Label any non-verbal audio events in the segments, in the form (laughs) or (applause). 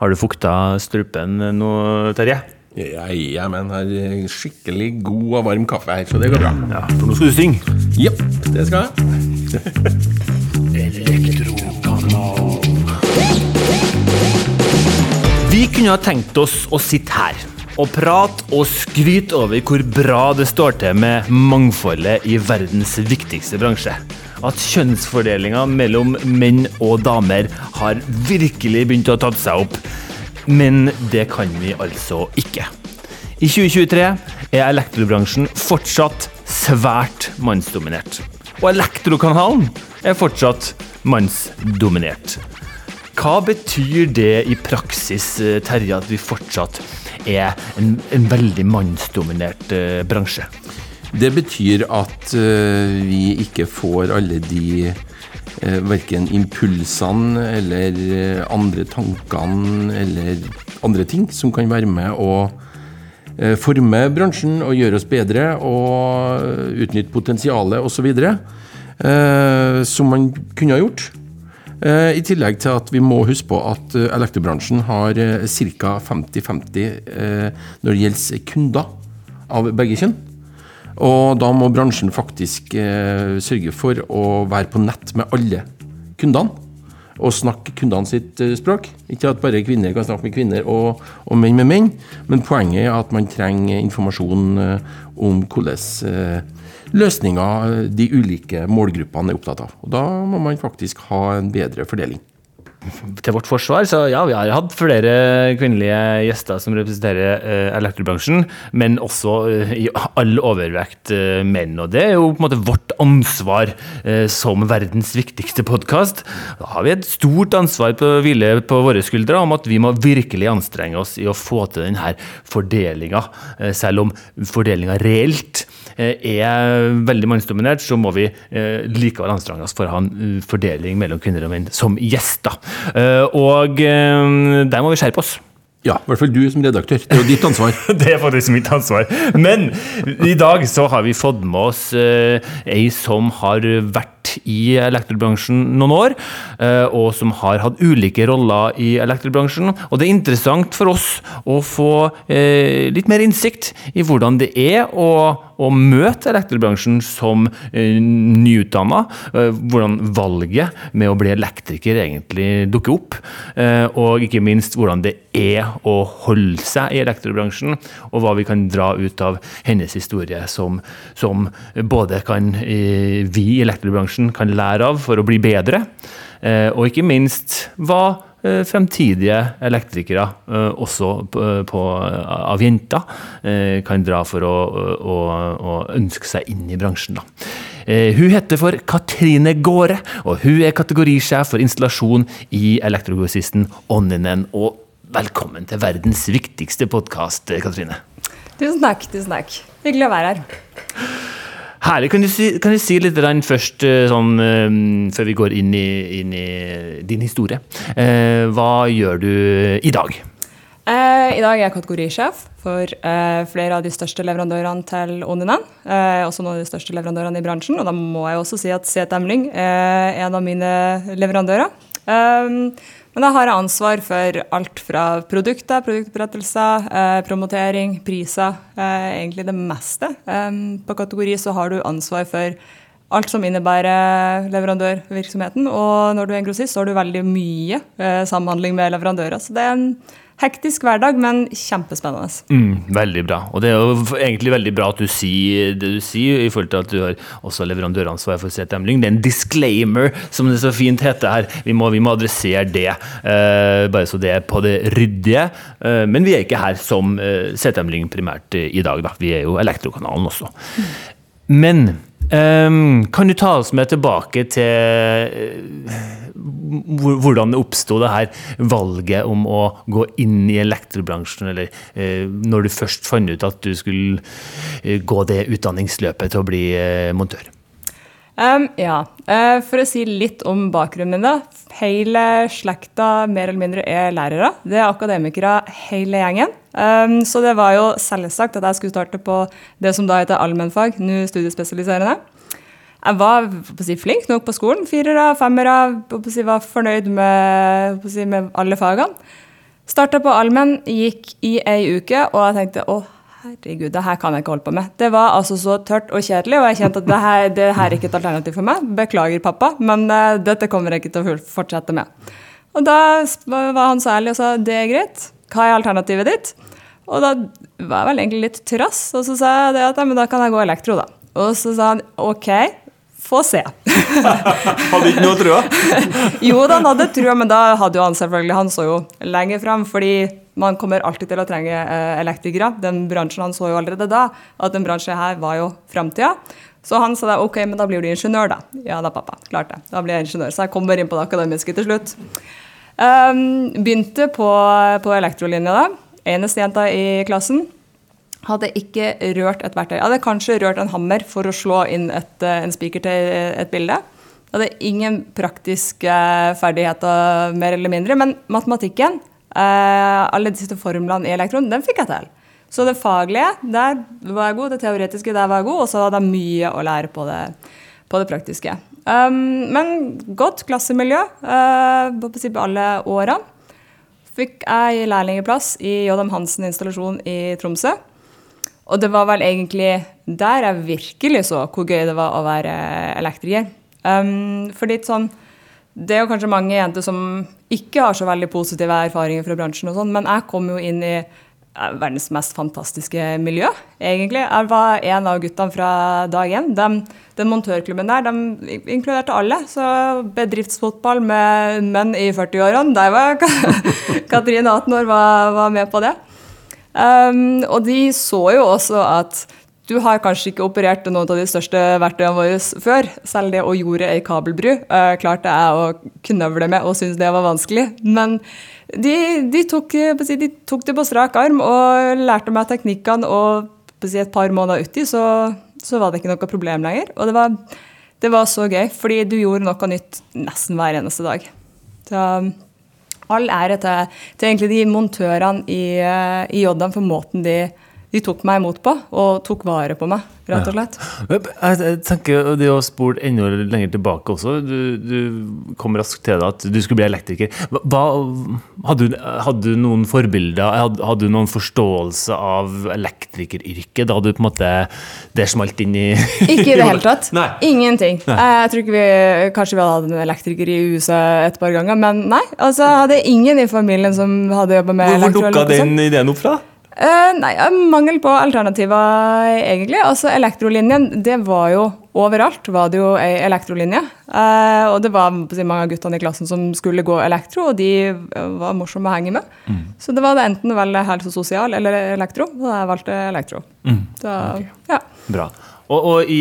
Har du fukta strupen nå, Terje? Ja, men har skikkelig god og varm kaffe her, så det går bra. Ja, for nå skal du synge. Jepp, det skal jeg. (laughs) Vi kunne ha tenkt oss å sitte her og prate og skryte over hvor bra det står til med mangfoldet i verdens viktigste bransje. At kjønnsfordelinga mellom menn og damer har virkelig begynt å ta seg opp. Men det kan vi altså ikke. I 2023 er elektrobransjen fortsatt svært mannsdominert. Og Elektrokanalen er fortsatt mannsdominert. Hva betyr det i praksis, eh, Terje, at vi fortsatt er en, en veldig mannsdominert eh, bransje? Det betyr at eh, vi ikke får alle de uh, verken impulsene eller eh, andre tankene eller andre ting som kan være med å eh, forme bransjen og gjøre oss bedre og utnytte potensialet osv. Uh, som man kunne ha gjort. Eh, I tillegg til at vi må huske på at eh, elektrobransjen har ca. 50-50 eh, når det gjelder kunder av begge kjønn. Og da må bransjen faktisk eh, sørge for å være på nett med alle kundene. Og snakke kundene sitt eh, språk. Ikke at bare kvinner kan snakke med kvinner og, og menn med menn, men poenget er at man trenger informasjon eh, om hvordan eh, løsninger de ulike målgruppene er opptatt av. Og da må man faktisk ha en bedre fordeling. Til vårt forsvar, så ja, vi har hatt flere kvinnelige gjester som representerer eh, elektrobransjen, men også eh, i all overvekt eh, menn. Og det er jo på en måte vårt ansvar eh, som verdens viktigste podkast. Da har vi et stort ansvar på hvile på våre skuldre om at vi må virkelig anstrenge oss i å få til denne fordelinga. Eh, selv om fordelinga reelt er veldig mannsdominert, så må vi eh, likevel anstrenge oss for å ha en eh, fordeling mellom kvinner og menn som gjester. Eh, Og eh, der må vi skjerpe oss. Ja, i hvert fall du som redaktør. Det er jo ditt ansvar. (laughs) Det er faktisk mitt ansvar. Men i dag så har vi fått med oss eh, ei som har vært i elektrobransjen noen år, eh, og som har hatt ulike roller i elektrobransjen. Og det er interessant for oss å få eh, litt mer innsikt i hvordan det er å, å møte elektrobransjen som eh, nyutdanna. Eh, hvordan valget med å bli elektriker egentlig dukker opp. Eh, og ikke minst hvordan det er å holde seg i elektrobransjen, og hva vi kan dra ut av hennes historie som, som både kan eh, vi i elektrobransjen kan lære av for å bli bedre, eh, og ikke minst hva fremtidige elektrikere, eh, også på, på, av jenter, eh, kan dra for å, å, å ønske seg inn i bransjen. Da. Eh, Hun heter for Katrine Gåre, og hun er kategorisjef for installasjon i elektrogrossisten Onninen. Og velkommen til verdens viktigste podkast, Katrine. Tusen takk. tusen takk. Hyggelig å være her. Herlig. Kan du si, kan du si litt først, eh, sånn, eh, før vi går inn i, inn i din historie? Eh, hva gjør du i dag? Eh, I dag er jeg kategorisjef for eh, flere av de største leverandørene til Oninen. Eh, også noen av de største leverandørene i bransjen. Og da må jeg også si at CTM Lyng er en av mine leverandører. Um, men da har jeg ansvar for alt fra produkter, produktberettelser, eh, promotering, priser. Eh, egentlig det meste. På kategori så har du ansvar for alt som innebærer leverandørvirksomheten. Og når du er en grossist, så har du veldig mye eh, samhandling med leverandører. Så det er en hektisk hverdag, men kjempespennende. Mm, veldig bra. Og det er jo egentlig veldig bra at du sier det du sier, i forhold til at du har også leverandøransvar for CTM Lyng. Det er en disclaimer, som det så fint heter her. Vi må, vi må adressere det, uh, bare så det er på det ryddige. Uh, men vi er ikke her som uh, CTM Lyng primært eh, i dag, da. Vi er jo Elektrokanalen også. Men ehm, kan du ta oss med tilbake til uh, hvordan det oppsto det her valget om å gå inn i elektrobransjen, eller uh, når du først fant ut at du skulle uh, gå det utdanningsløpet til å bli montør? Um, ja, For å si litt om bakgrunnen min, da. Hele slekta mer eller mindre er lærere. Det er akademikere hele gjengen. Um, så det var jo selvsagt at jeg skulle starte på det som da heter allmennfag, nå studiespesialiserende. Jeg var si, flink nok på skolen. Firere, femmere. si, Var fornøyd med, si, med alle fagene. Starta på allmenn, gikk i ei uke, og jeg tenkte å herregud, det her kan jeg ikke holde på med. Det var altså så tørt og kjedelig, og jeg kjente at det her, det her er ikke et alternativ for meg. Beklager, pappa, men uh, dette kommer jeg ikke til å fortsette med. Og da var han så ærlig og sa det er greit, hva er alternativet ditt? Og da var jeg vel egentlig litt trass, og så sa jeg det at ja, men da kan jeg gå elektro, da. Og så sa han OK, få se. (laughs) hadde ikke noe trua? (laughs) jo da, han hadde trua, men da hadde jo han selvfølgelig Han så jo lenger fram, fordi man kommer alltid til å trenge eh, elektrikere. Den bransjen Han så jo allerede da at den bransjen her var jo framtida. Så han sa da ok, men da blir du ingeniør, da. Ja da, pappa. Klart det. Da blir jeg ingeniør. Så jeg kommer inn på det akademiske til slutt. Um, begynte på, på elektrolinja da. Eneste jenta i klassen. Hadde ikke rørt et verktøy. Hadde kanskje rørt en hammer for å slå inn et, eh, en spiker til et bilde. Hadde ingen praktiske ferdigheter, mer eller mindre. Men matematikken, eh, alle disse formlene i elektron, den fikk jeg til. Så det faglige, der var jeg god. Det teoretiske, der var jeg god. Og så hadde jeg mye å lære på det, på det praktiske. Um, men godt klassemiljø uh, på alle årene. Fikk jeg lærlingplass i J.M. Hansen installasjon i Tromsø. Og det var vel egentlig der jeg virkelig så hvor gøy det var å være elektriker. Um, fordi sånn, Det er jo kanskje mange jenter som ikke har så veldig positive erfaringer fra bransjen, og sånn, men jeg kom jo inn i eh, verdens mest fantastiske miljø, egentlig. Jeg var en av guttene fra dag én. De, den montørklubben der de inkluderte alle. Så bedriftsfotball med menn i 40-årene, der var (laughs) Katrine 18 år var, var med på det. Um, og de så jo også at du har kanskje ikke operert noen av de største verktøyene våre før. Selv det å jorde ei kabelbru eh, klarte jeg å knøvle med og syntes det var vanskelig. Men de, de, tok, de, tok, det på strak arm og lærte meg teknikkene, og et par måneder uti så, så, var det ikke noe problem lenger. Og det var, det var så gøy, fordi du gjorde noe nytt nesten hver eneste dag. Så all ære til, til egentlig de montørene i, eh, i Joddan for måten de, de, tok meg imot på, og tok vare på meg, rett og slett. Ja. Jeg tenker Det å spole enda lenger tilbake også. Du, du kom raskt til det at du skulle bli elektriker. Hva, hadde, du, hadde, du, noen forbilder? Hadde, hadde, du noen forståelse av elektrikeryrket da du på en måte det smalt inn i (laughs) Ikke i det hele tatt. Nei. Ingenting. Nei. Jeg tror ikke vi Kanskje vi hadde hatt en elektriker i huset et par ganger, men nei. altså jeg hadde ingen i familien som hadde jobba med Hvor, hvor dukka den ideen opp fra? Uh, nei, Mangel på alternativer, egentlig. Altså, Elektrolinjen, det var jo overalt var det jo ei elektrolinje. Uh, og det var mange av guttene i klassen som skulle gå elektro, og de var morsomme å henge med. Mm. Så det var det enten å velge helse sosial eller elektro, og jeg valgte elektro. Mm. Så, okay. ja. Bra. Og, og, i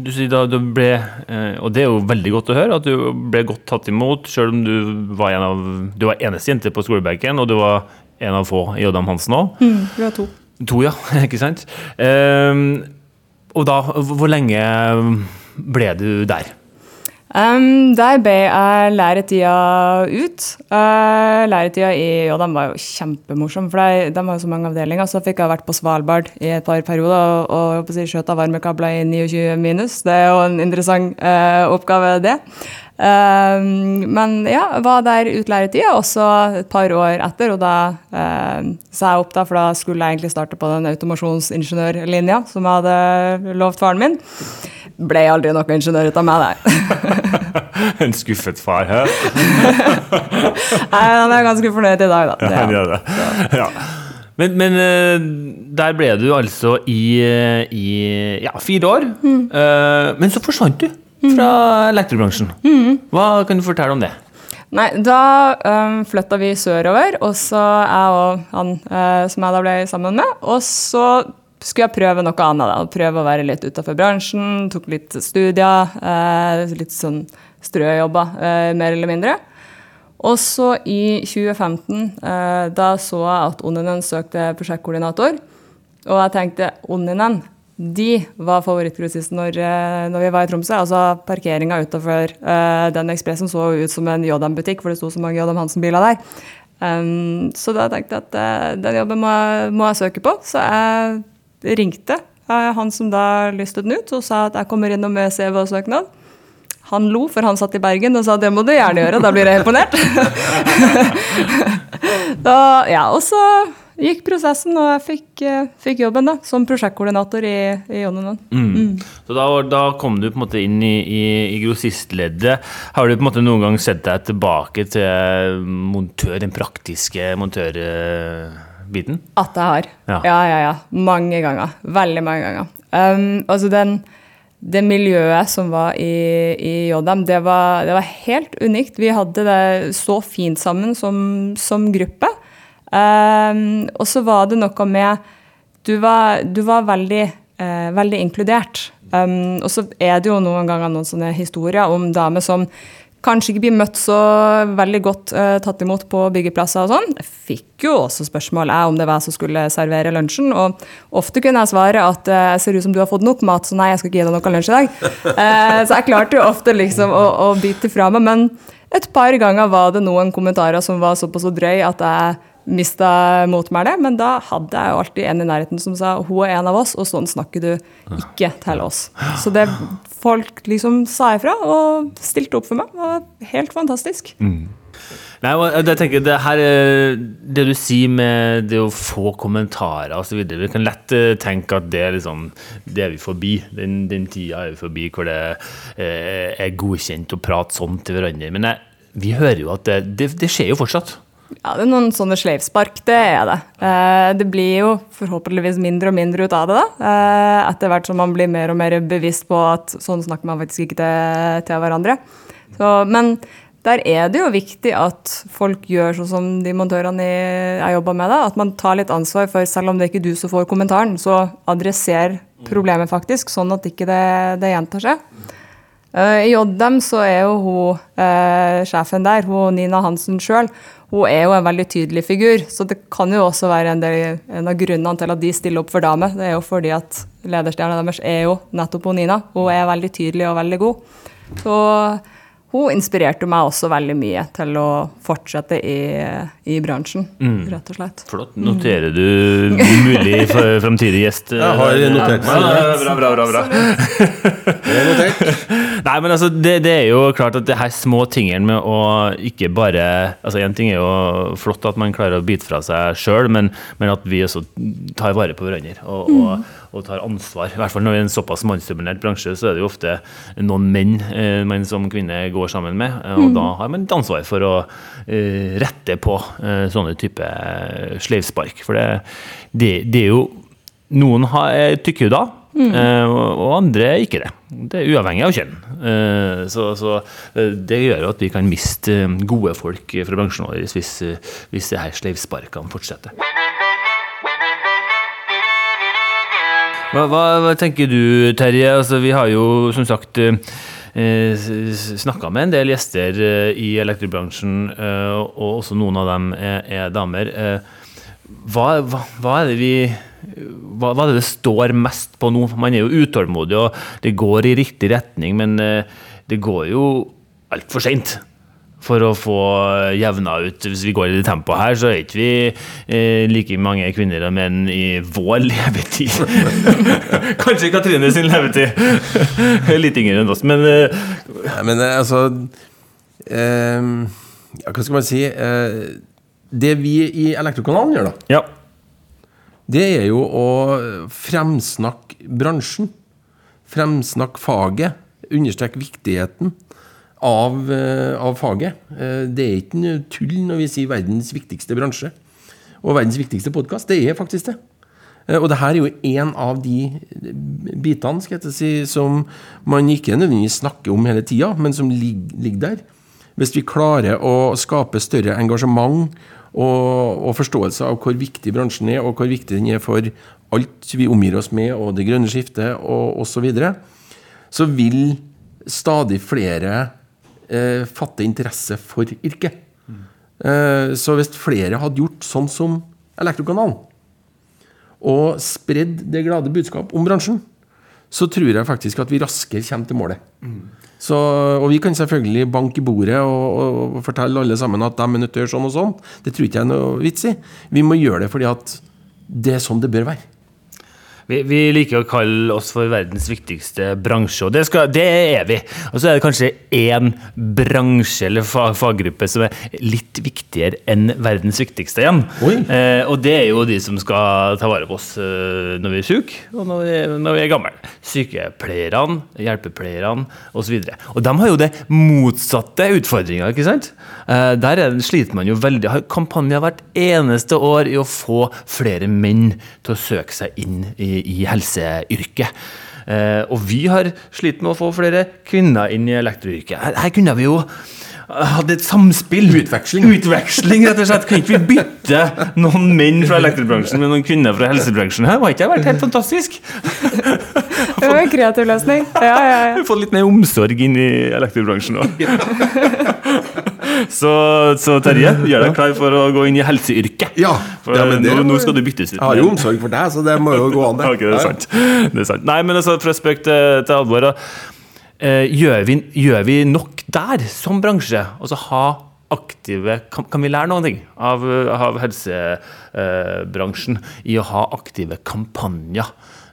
du sier da du ble eh, Og det er jo veldig godt å høre at du ble godt tatt imot, selv om du var en av Du var eneste jente på skolebenken, og du var en av få i Adam Hansen òg. Mm, vi har to. To, ja. (laughs) Ikke sant. Um, og da, hvor lenge ble du der? Um, der ble jeg læretida ut. Uh, læretida i og de var jo kjempemorsom, for de, de har jo så mange avdelinger. Så fikk jeg vært på Svalbard i et par perioder og, og si, skjøta varmekabler i 29 minus. Det er jo en interessant uh, oppgave, det. Um, men ja, var der ut læretida, også et par år etter. Og da uh, sa jeg opp, da, for da skulle jeg egentlig starte på den automasjonsingeniørlinja som jeg hadde lovt faren min. Ble aldri noe ingeniør ut av meg nei. (laughs) en skuffet far, hæ? (laughs) Nei, han er ganske fornøyd i dag, da. Ja, han gjør det. Ja. Men, men, eh, der ble du altså i, eh, i ja, fire år. Mm. Uh, men så forsvant du fra elektrobransjen. Hva kan du fortelle om det? Nei, da um, flytta vi sørover, og så jeg og han uh, som jeg da ble sammen med. Og så skulle jeg prøve noe annet. da, Prøve å være litt utafor bransjen. Tok litt studier. Uh, litt sånn strøjobber, uh, mer eller mindre. Og så i 2015, da så jeg at Onninen søkte prosjektkoordinator. Og jeg tenkte Onninen, de var favorittgrossisten når, eh, når, vi var i Tromsø. Altså Parkeringa utafor uh, den ekspressen så ut som en Jodam-butikk, for det sto så mange Jodam Hansen-biler der. Um, så da tenkte jeg at uh, den jobben må, må, jeg søke på. Så jeg ringte uh, han som da lystet den ut, og sa at jeg kommer innom med CV og søknad. Han lo, for han satt i Bergen og sa det må du gjerne gjøre, da blir jeg imponert. (laughs) da, ja, og så gikk prosessen, og jeg fikk, eh, fikk jobben da, som prosjektkoordinator i, i Jonunen. Mm. Så da, da, kom du på en måte inn i, i, i grossistleddet. Har du på en måte noen gang sett deg tilbake til montør, den praktiske montørbiten? At jeg har. Ja. ja, ja, ja. Mange ganger. Veldig mange ganger. Um, altså den, det miljøet som var i, i JM, det var, det var, helt unikt. Vi hadde det så fint sammen som, som gruppe. Um, og så var det noe med Du var, du var veldig, uh, veldig inkludert. Um, og så er det jo noen ganger noen sånne historier om damer som kanskje ikke blir møtt så veldig godt uh, tatt imot på byggeplasser og sånn. Jeg fikk jo også spørsmål jeg, om det var jeg som skulle servere lunsjen, og ofte kunne jeg svare at uh, ser ut som du har fått nok mat, så nei, jeg skal ikke gi deg noe lunsj i dag. Uh, (laughs) så jeg klarte jo ofte liksom å, å bite fra meg, men et par ganger var det noen kommentarer som var såpass drøy at jeg mista det, men da hadde jeg jo alltid en i nærheten som sa hun er en av oss, og sånn snakker du ikke til oss. Så det folk liksom sa ifra og stilte opp for meg, var helt fantastisk. Mm. Nei, jeg tenker det her Det du sier med det å få kommentarer osv. Vi kan lett eh, tenke at det er liksom Det er vi forbi. Den, den tida er vi forbi hvor det eh, er godkjent å prate sånn til hverandre. Men jeg, vi hører jo at det, det, det skjer jo fortsatt. Ja, det er noen sånne sleivspark, det er det. Eh, det blir jo forhåpentligvis mindre og mindre ut av det, da. Eh, etter hvert som man blir mer og mer bevisst på at sånn snakker man faktisk ikke til, hverandre. Så, men der er det jo viktig at folk gjør sånn som de montørene jeg jobber med, da, at man tar litt ansvar for, selv om det er ikke du som får kommentaren, så adresser problemet faktisk, sånn at ikke det, det gjentar seg. Uh, I JM så er jo hun sjefen der, hun Nina Hansen sjøl, hun er jo en veldig tydelig figur. Så det kan jo også være en, del, en av grunnene til at de stiller opp for damer. Det er jo fordi at lederstjerna deres er jo nettopp hun Nina. Hun er veldig tydelig og veldig god. Så hun inspirerte meg også veldig mye til å fortsette i, i bransjen, mm. rett og slett. Flott. Noterer du mulig framtidig gjest? Jeg har notert meg. Ja, bra, bra, bra. bra. (laughs) Nei, men altså, det, det, er jo klart at det her små tingene med å ikke bare altså Én ting er jo flott at man klarer å bite fra seg sjøl, men, men, at vi også tar vare på hverandre. og, og mm og tar ansvar. I hvert fall når vi er en såpass mannsdominert bransje, så er det jo ofte noen menn eh, man som kvinne går sammen med. Eh, og mm. da har man et ansvar for å eh, rette på eh, sånne type sleivspark. For det, det, det, er jo Noen har jo tykkhuda, mm. og andre er ikke det. Det er uavhengig av kjønn. Så, så, det gjør at vi kan miste gode folk fra bransjen vår hvis, hvis det her sleivsparkene fortsetter. Hva, hva, hva, tenker du, Terje? Altså, vi har jo som sagt eh, snakka med en del gjester eh, i elektrobransjen, eh, og også noen av dem er, er damer. Eh, hva, hva, er det vi hva, hva, er det det står mest på nå? Man er jo utålmodig, og det går i riktig retning, men eh, det går jo altfor seint for å få jevna ut Hvis vi går i det tempoet her, så er ikke vi eh, like mange kvinner og menn i vår (laughs) levetid. (laughs) Kanskje Katrine sin levetid. (laughs) Litt yngre enn oss, men eh. ja, Men eh, altså eh, ja, Hva skal man si? Eh, det vi i Elektrokanalen gjør, da, ja. Det er jo å fremsnakke bransjen. Fremsnakke faget. Understreke viktigheten av, eh, av, faget. Eh, det er ikke noe tull når vi sier verdens viktigste bransje og verdens viktigste podkast. Det er faktisk det. Eh, og det her er jo en av de bitene skal jeg si, som man ikke nødvendigvis snakker om hele tida, men som ligger der. Hvis vi klarer å skape større engasjement og, og, forståelse av hvor viktig bransjen er, og hvor viktig den er for alt vi omgir oss med, og det grønne skiftet og osv., så, videre, så vil stadig flere eh, fatte interesse for yrket. Mm. Eh, så hvis flere hadde gjort sånn som Elektrokanalen, og spredd det glade budskap om bransjen, så tror jeg faktisk at vi raskere kommer til målet. Mm. Så, og vi kan selvfølgelig banke i bordet og, og, og, fortelle alle sammen at de er nødt til å gjøre sånn og sånn. Det tror ikke jeg er noe vits i. Vi må gjøre det fordi at det er sånn det bør være. Vi, vi, liker å kalle oss for verdens viktigste bransje, og det, skal, det er vi. Og så er det kanskje én bransje eller fag, faggruppe som er litt viktigere enn verdens viktigste igjen. Eh, og det er jo de som skal ta vare på oss eh, når vi er syke, og når vi, når vi er gamle. Sykepleierne, hjelpepleierne osv. Og, så og de har jo det motsatte utfordringa, ikke sant? Eh, der er, sliter man jo veldig. Har kampanjer hvert eneste år i å få flere menn til å søke seg inn i i helseyrket. Eh, og vi har slitt med å få flere kvinner inn i elektroyrket. Her, her kunne vi jo hatt et samspill. Utveksling. Utveksling, rett og slett. Kan ikke vi bytte noen menn fra elektrobransjen med noen kvinner fra helsebransjen? Her var ikke det vært helt fantastisk? det var en kreativ løsning. Ja, ja, ja. Fått litt mer omsorg inn i elektrobransjen òg. (laughs) Så, så, Terje, gjør deg klar for å gå inn i helseyrket. Ja, for ja, det, nå, nå, skal du byttes ut. Jeg har jo omsorg for deg, så det må jo gå an, det. (laughs) okay, det, er sant. det er sant. Nei, men altså, fra spøk til, til alvor. Uh, gjør, vi, gjør, vi, nok der, som bransje? Altså ha aktive Kan, kan vi lære noen ting av, av helsebransjen i å ha aktive kampanjer?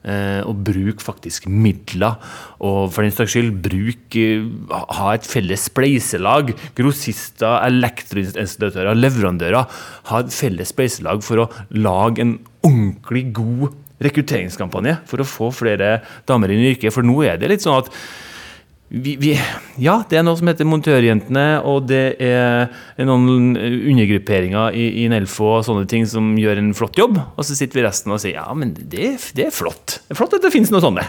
Eh, og bruk faktisk midler. Og for den saks skyld, bruk eh, Ha et felles spleiselag. Grossister, elektroinstallatører, leverandører. Ha et felles spleiselag for å lage en ordentlig god rekrutteringskampanje for å få flere damer inn i yrket. For nå er det litt sånn at vi, vi, ja, det er noe som heter Montørjentene, og det er noen undergrupperinger i, i, Nelfo og sånne ting som gjør en flott jobb. Og så sitter vi resten og sier ja, men det, det er flott. Det er flott at det finnes noe sånne.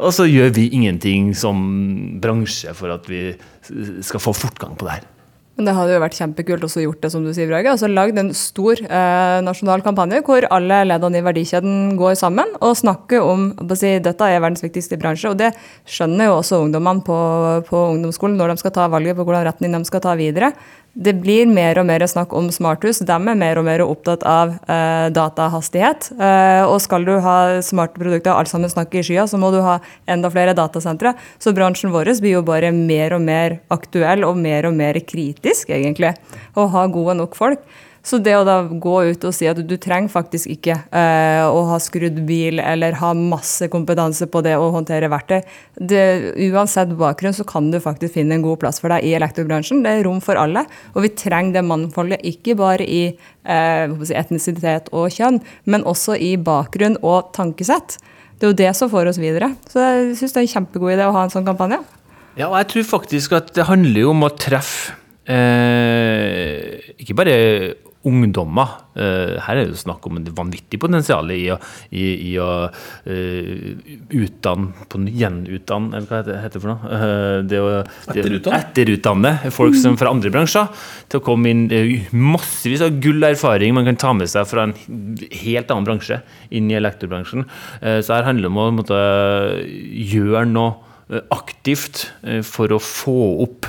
Og så gjør vi ingenting som bransje for at vi skal få fortgang på det her. Men det hadde jo vært kjempekult også gjort det, som du sier, Brage. Altså lagd en stor eh, nasjonal kampanje hvor alle leddene i verdikjeden går sammen og snakker om å si, dette er verdens viktigste bransje. Og det skjønner jo også ungdommene på, på ungdomsskolen når de skal ta valget på hvordan retning de skal ta videre det blir mer og mer snakk om smarthus. De er mer og mer opptatt av uh, datahastighet. Uh, og skal du ha smarte produkter, alt sammen snakker i skya, så må du ha enda flere datasentre. Så bransjen vår blir jo bare mer og mer aktuell og mer og mer kritisk, egentlig. Å ha gode nok folk. Så det å da gå ut og si at du trenger faktisk ikke eh, å ha skrudd bil eller ha masse kompetanse på det å håndtere verktøy, det, uansett bakgrunn så kan du faktisk finne en god plass for deg i elektrobransjen. Det er rom for alle. Og vi trenger det mannfoldet ikke bare i eh, etnisitet og kjønn, men også i bakgrunn og tankesett. Det er jo det som får oss videre. Så jeg syns det er en kjempegod idé å ha en sånn kampanje. Ja, og jeg tror faktisk at det handler om å treffe eh, ikke bare ungdommer. Uh, her er det snakk om et vanvittig potensial i å, i, i å uh, utdanne på gjenutdanne, eller hva heter det for noe? Uh, det å, etterutdanne. etterutdanne folk som fra andre bransjer til å komme inn massevis av gull erfaring man kan ta med seg fra en helt annen bransje inn i elektrobransjen. så her handler det om å måtte, gjøre noe aktivt for å få opp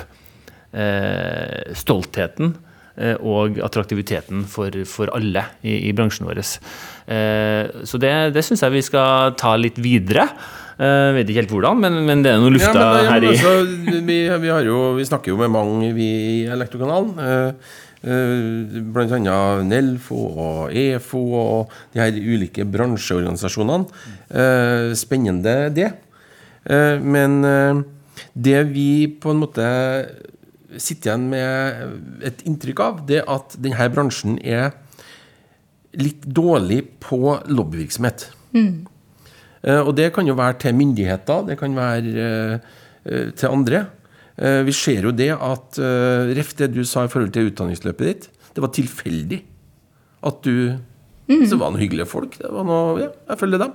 stoltheten Eh, og attraktiviteten for, for alle i, i, bransjen vår. Eh, så det, det syns jeg vi skal ta litt videre. Jeg eh, vet ikke helt hvordan, men, men det er noe lufta ja, ja, her i altså, vi, vi, jo, vi, snakker jo med mange, vi i Elektrokanalen. Blant annet Nelfo og EFO og de her ulike bransjeorganisasjonene. Spennende, det. Men det vi på en måte sitter igjen med et inntrykk av, det at denne bransjen er litt dårlig på lobbyvirksomhet. Mm. Uh, og det kan jo være til myndigheter, det kan være uh, til andre. Vi ser jo det at Ref det du sa i forhold til utdanningsløpet ditt. Det var tilfeldig at du mm. Så var det noen hyggelige folk. Det var noe, ja, jeg følger dem.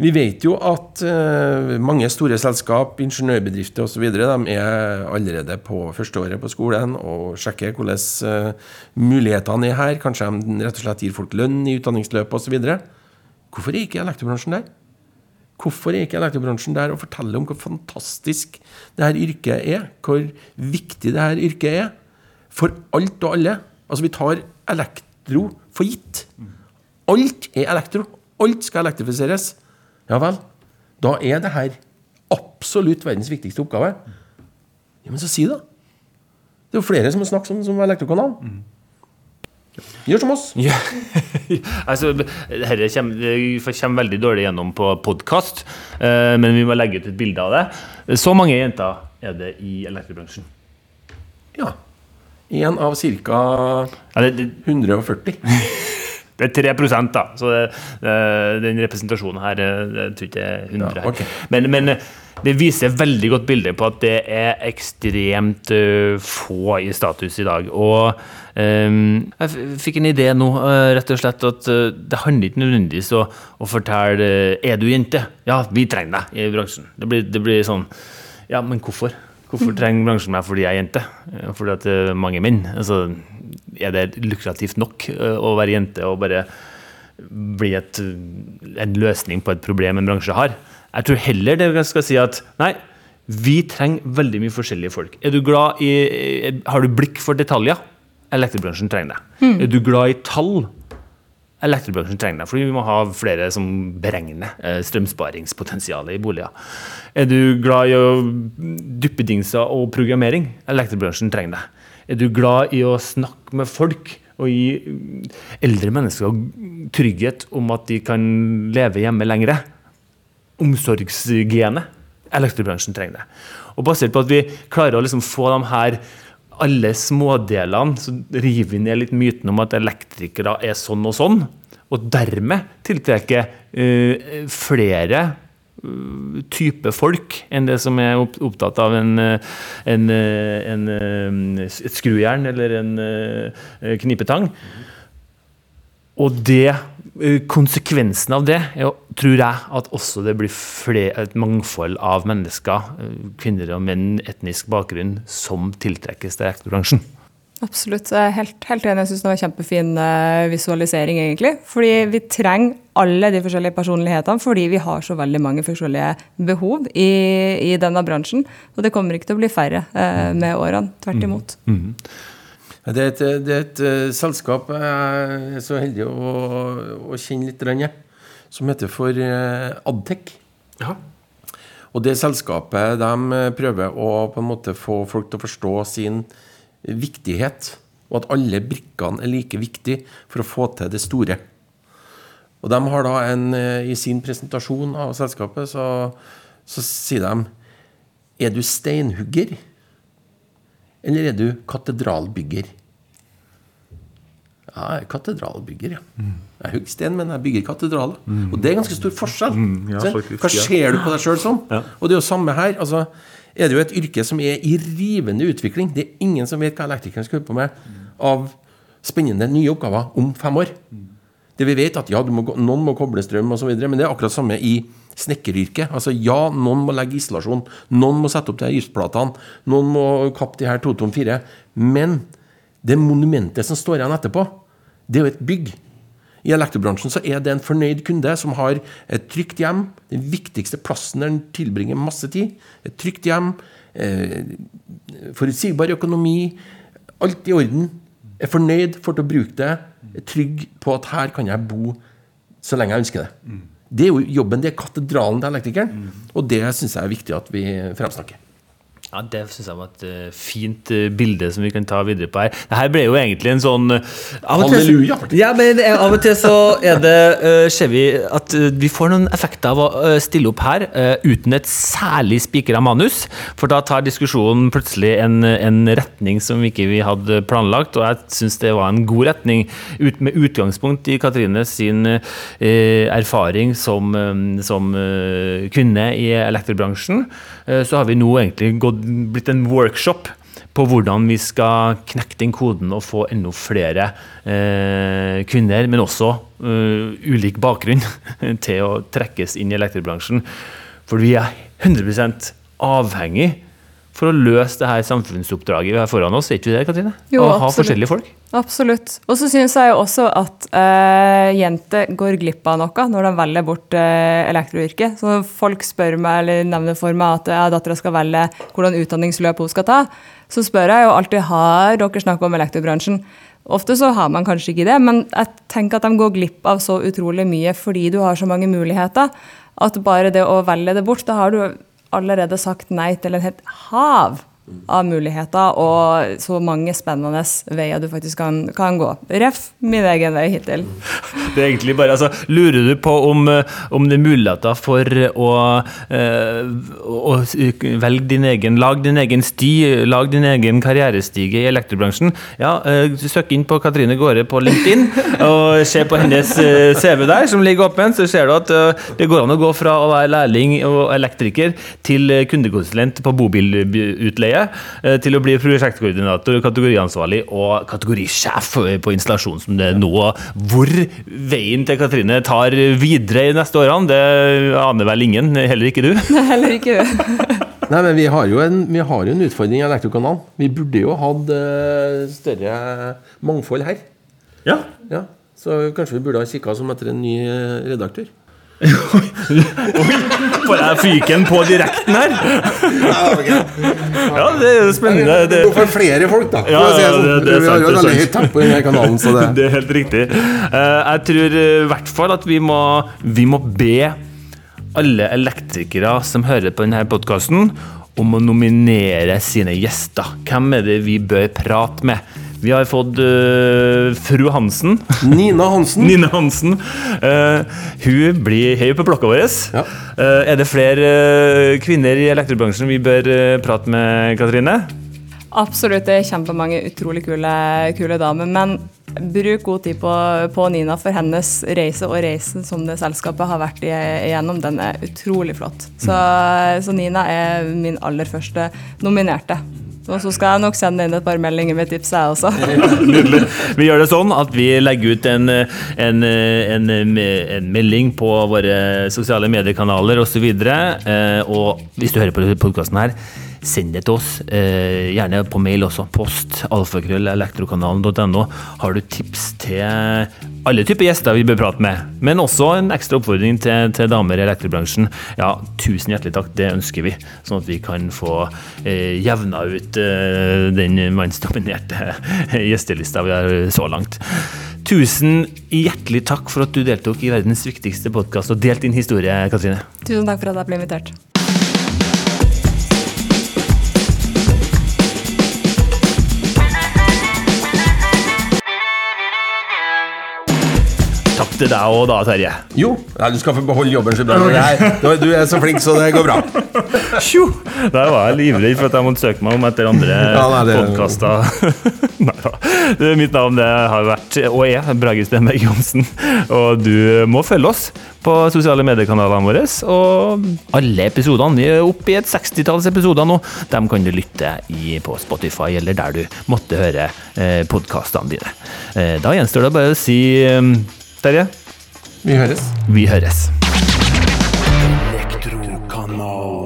Vi vet jo at uh, mange store selskap, ingeniørbedrifter osv. er allerede på førsteåret på skolen og sjekker hvordan uh, mulighetene er her. Kanskje de rett og slett gir folk lønn i utdanningsløpet osv. Hvorfor er ikke elektrobransjen der? Hvorfor er ikke elektrobransjen der og forteller om hvor fantastisk det her yrket er? Hvor viktig det her yrket er for alt og alle? Altså, vi tar elektro for gitt. Alt er elektro. Alt skal elektrifiseres. Ja vel. Da er det her absolutt verdens viktigste oppgave. Ja, Men så si det. Det er jo flere som har snakket om som elektrokanal. Mm. Gjør som oss. Ja. (laughs) altså, Dette kommer, kommer veldig dårlig gjennom på podkast, men vi må legge ut et bilde av det. Så mange jenter er det i elektrobransjen. Ja. Én av ca. Ja, det, det, 140. (laughs) det er 3 da. Så den representasjonen her eh, Jeg tror ikke er 100 Ja, her. Men, men det viser veldig godt bilde på at det er ekstremt eh, få i status i dag. Og eh, jeg fikk en idé nå, eh, rett og slett, at eh, det handler ikke nødvendigvis å, å fortelle eh, Er du jente? Ja, vi trenger deg i bransjen. Det blir, det blir sånn Ja, men hvorfor? Hvorfor trenger bransjen meg fordi jeg er jente? Eh, Fordi at det er mange menn? Altså, er det lukrativt nok eh, å være jente og bare bli et, en løsning på et problem en bransje har? Jeg tror heller det skal si at nei, vi trenger veldig mye forskjellige folk. Er du glad i Har du blikk for detaljer? Elektrobransjen trenger det. Er du glad i tall? Elektrobransjen trenger deg, fordi vi må ha flere som beregner eh, strømsparingspotensialet i boliger. Er du glad i å duppedingser og programmering? Elektrobransjen trenger deg. Er du glad i å snakke med folk og gi mm, eldre mennesker trygghet om at de kan leve hjemme lengre? Omsorgshygiene. Elektrobransjen trenger det. Og basert på at vi klarer å liksom få de her alle smådelene, så river vi ned litt myten om at elektrikere er sånn og sånn, og dermed tiltrekker uh, flere uh, type folk enn det som er opptatt av en, eh, en, eh, en, eh, et skrujern eller en eh, knipetang. Og det, eh, konsekvensen av det er, tror jeg at også det blir flere, et mangfold av mennesker, eh, kvinner og menn, etnisk bakgrunn, som tiltrekkes til elektrobransjen. Absolutt. Jeg er helt, helt enig. Jeg syns det var en kjempefin eh, visualisering, egentlig. Fordi vi trenger alle de forskjellige personlighetene fordi vi har så veldig mange forskjellige behov i, i denne bransjen. Og det kommer ikke til å bli færre eh, med årene. Tvert imot. Det er et, det er et eh, selskap jeg er så heldig å, å kjenne litt, jeg, som heter for ADTEC. Adtech. Og det selskapet de eh, prøver å på en måte få folk til å forstå sin viktighet, og at alle brikkene er like viktige for å få til det store. Og de har da en, eh, I sin presentasjon av selskapet så, så sier de Er du steinhugger? Eller er du katedralbygger? Ja, jeg er katedralbygger, ja. Jeg er huggsten, men jeg bygger katedraler. Og det er ganske stor forskjell. ja, faktisk, Hva ja. ser du på deg sjøl som? Og det er jo samme her. altså er det jo et yrke som er i rivende utvikling. Det er ingen som vet hva elektrikeren skal holde på med av spennende nye oppgaver om fem år. Det vi vet at ja, du må, Noen må koble strøm, videre, men det er akkurat samme i snekkeryrket. Altså, ja, noen må legge isolasjon, noen må sette opp de her lysplatene, noen må kappe de her 2 tom 4, Men det monumentet som står igjen etterpå, det er jo et bygg. I elektrobransjen så er det en fornøyd kunde som har et trygt hjem, den viktigste plassen der han tilbringer masse tid. Et trygt hjem, eh, forutsigbar økonomi, alt i orden. Er fornøyd, får til å bruke det, er trygg på at her kan jeg bo så lenge jeg ønsker det. Det er jo jobben, det er katedralen til elektrikeren. Og det syns jeg er viktig at vi fremsnakker. Ja, Det syns jeg var et eh, fint eh, bilde som vi kan ta videre på her. Det her ble jo egentlig en sånn eh, Halleluja. Ja, men Av og til så er det, uh, ser vi at vi får noen effekter av å stille opp her uh, uten et særlig spikra manus. For da tar diskusjonen plutselig en, en retning som ikke vi hadde planlagt. Og jeg syns det var en god retning ut, med utgangspunkt i Katrine sin uh, erfaring som, um, som kvinne i elektrobransjen. Så har vi nå egentlig gått, blitt en workshop på hvordan vi skal knekke den koden og få enda flere eh, kvinner, men også eh, ulik bakgrunn, (laughs) til å trekkes inn i elektrobransjen. For vi er 100 avhengig for å løse det her samfunnsoppdraget vi har foran oss. Er ikke det, Katrine? Jo, å ha absolutt. forskjellige folk. Absolutt. Og så syns jeg jo også at eh, jenter går glipp av noe når de velger bort eh, elektroyrket. Så folk spør meg eller nevner for meg at ja, dattera skal velge hvordan utdanningsløp hun skal ta, så spør jeg jo alltid har dere snakket om elektrobransjen. Ofte så har man kanskje ikke det, men jeg tenker at de går glipp av så utrolig mye fordi du har så mange muligheter, at bare det å velge det bort, da har du allerede sagt nei til en helt hav av muligheter og så mange spennende veier du faktisk kan, kan gå. Ref min egen vei hittil. (laughs) Det er egentlig bare, altså, Lurer du på om, eh, om det er muligheter for å, eh, å velge din egen, lag din egen sti, lag din egen karrierestige i elektrobransjen? Ja, eh, søk inn på Katrine Gaare på LinkedIn (laughs) og se på hennes eh, CV der, som ligger åpen. Så ser du at det går an å gå fra å være lærling og elektriker til kundekonsulent på bobilutleie eh, til å bli prosjektkoordinator, kategoriansvarlig og kategorisjef på installasjon som det er nå. Hvor veien til Katrine tar videre i neste årene, det aner vel ingen, heller ikke du? Nei, Heller ikke du. (laughs) Nei, men vi har jo en, vi har jo en utfordring i Elektrokanalen. Vi burde jo hatt eh, større mangfold her. Ja. Ja, Så kanskje vi burde ha kikka som etter en ny redaktør. (laughs) Oi! Får jeg fyken på direkten her? Ja, det er spennende. Det, går for flere folk, da. Ja, ja, sånn. det- det er sant, det er sant. kanalen, så det (laughs) det er helt riktig. Eh, Jeg tror eh, i hvert fall at vi må, vi må be alle elektrikere som hører på denne podkasten, om å nominere sine gjester. Hvem er det vi bør prate med? Vi har fått uh, fru Hansen. Nina Hansen. (laughs) Nina Hansen. Uh, hun blir høy på blokka vår. Ja. Uh, er det flere kvinner i elektrobransjen vi bør prate med, Katrine? Absolutt, det er kjempemange utrolig kule, kule damer. Men bruk god tid på, på Nina, for hennes reise og reisen som det selskapet har vært igjennom, den er utrolig flott. Så, så Nina er min aller første nominerte. Og så skal jeg nok sende inn et par meldinger med tips, jeg også. (laughs) Nydelig. Vi gjør det sånn at vi legger ut en, en, en, en melding på våre sosiale mediekanaler osv. Og, så og hvis du hører på podkasten her, send det til oss. Eh, gjerne på mail også. Post alfakrøll.elektrokanalen.no. Har du tips til alle typer gjester vi bør prate med, men også en ekstra oppfordring til, til damer i elektrobransjen, ja, tusen hjertelig takk. Det ønsker vi, sånn at vi kan få eh, jevna ut eh, den mannsdominerte (laughs) gjestelista vi har så langt. Tusen hjertelig takk for at du deltok i verdens viktigste podkast og delte din historie, Katrine. Tusen takk for at jeg ble invitert. Til deg òg da, Terje. Jo, Nei, du skal få beholde jobben så bra. Jeg, du, du er så flink, så det går bra. Tjo! Der var jeg livredd for at jeg måtte søke meg om etter andre (laughs) Ja, nei, det- podkaster. (laughs) Nei da. Mitt navn det har vært, og er, Brage Stenberg Johnsen. Og du må følge oss på sosiale mediekanalene våre. Og alle episodene. Vi er oppe i et sekstitalls episoder nå. Dem kan du lytte i på Spotify eller der du måtte høre eh, podkastene dine. Eh, da gjenstår det bare å si eh, Terje? Vi høres. Vi høres. Elektrokanal.